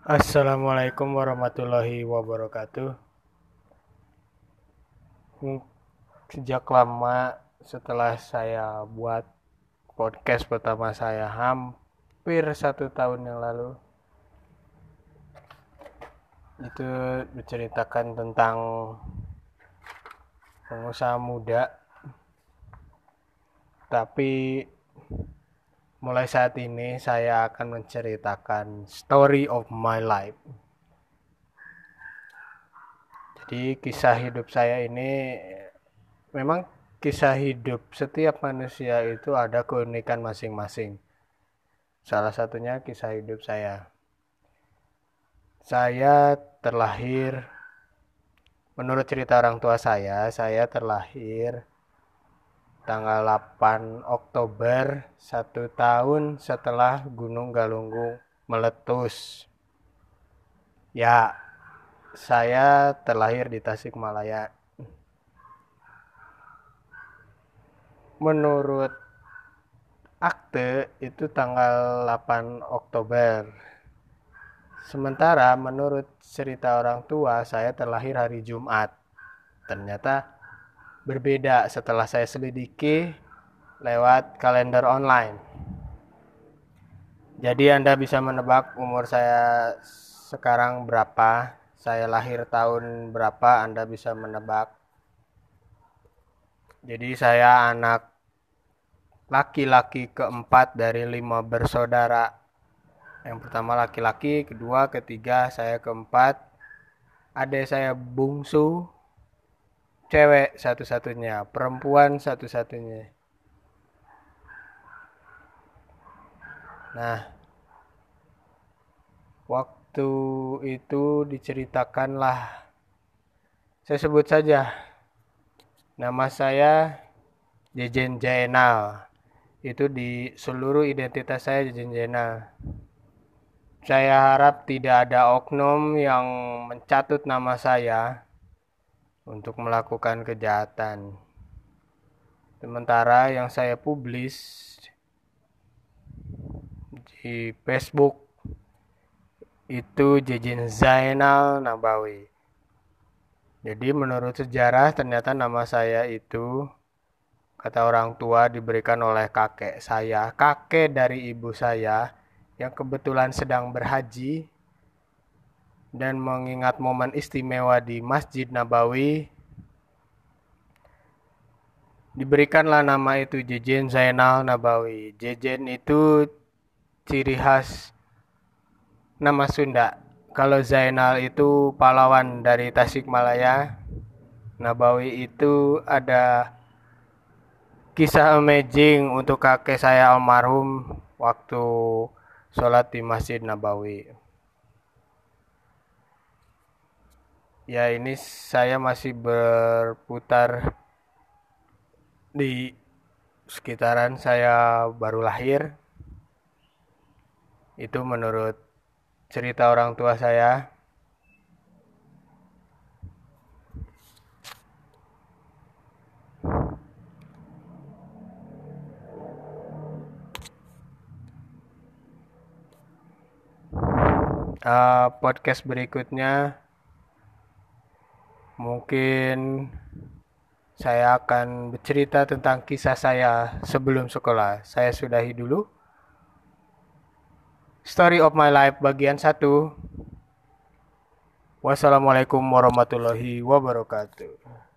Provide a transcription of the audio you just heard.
Assalamualaikum warahmatullahi wabarakatuh. Hmm, Sejak lama setelah saya buat podcast pertama saya hampir satu tahun yang lalu itu menceritakan tentang pengusaha muda tapi mulai saat ini saya akan menceritakan story of my life. Jadi kisah hidup saya ini memang kisah hidup setiap manusia itu ada keunikan masing-masing. Salah satunya kisah hidup saya. Saya terlahir menurut cerita orang tua saya saya terlahir tanggal 8 Oktober satu tahun setelah Gunung Galunggung meletus. Ya, saya terlahir di Tasikmalaya. Menurut akte itu tanggal 8 Oktober. Sementara menurut cerita orang tua saya terlahir hari Jumat. Ternyata berbeda setelah saya selidiki lewat kalender online. Jadi Anda bisa menebak umur saya sekarang berapa, saya lahir tahun berapa, Anda bisa menebak. Jadi saya anak laki-laki keempat dari lima bersaudara. Yang pertama laki-laki, kedua, ketiga, saya keempat. Adik saya bungsu, cewek satu-satunya, perempuan satu-satunya. Nah, waktu itu diceritakanlah, saya sebut saja, nama saya Jejen Jainal. Itu di seluruh identitas saya Jejen Jainal. Saya harap tidak ada oknum yang mencatut nama saya untuk melakukan kejahatan. Sementara yang saya publis di Facebook itu Jejin Zainal Nabawi. Jadi menurut sejarah ternyata nama saya itu kata orang tua diberikan oleh kakek saya, kakek dari ibu saya yang kebetulan sedang berhaji dan mengingat momen istimewa di Masjid Nabawi diberikanlah nama itu Jejen Zainal Nabawi. Jejen itu ciri khas nama Sunda. Kalau Zainal itu pahlawan dari Tasikmalaya, Nabawi itu ada kisah amazing untuk kakek saya almarhum waktu sholat di Masjid Nabawi. Ya ini saya masih berputar di sekitaran saya baru lahir. Itu menurut cerita orang tua saya. Uh, podcast berikutnya Mungkin saya akan bercerita tentang kisah saya sebelum sekolah. Saya sudahi dulu. Story of my life bagian 1. Wassalamualaikum warahmatullahi wabarakatuh.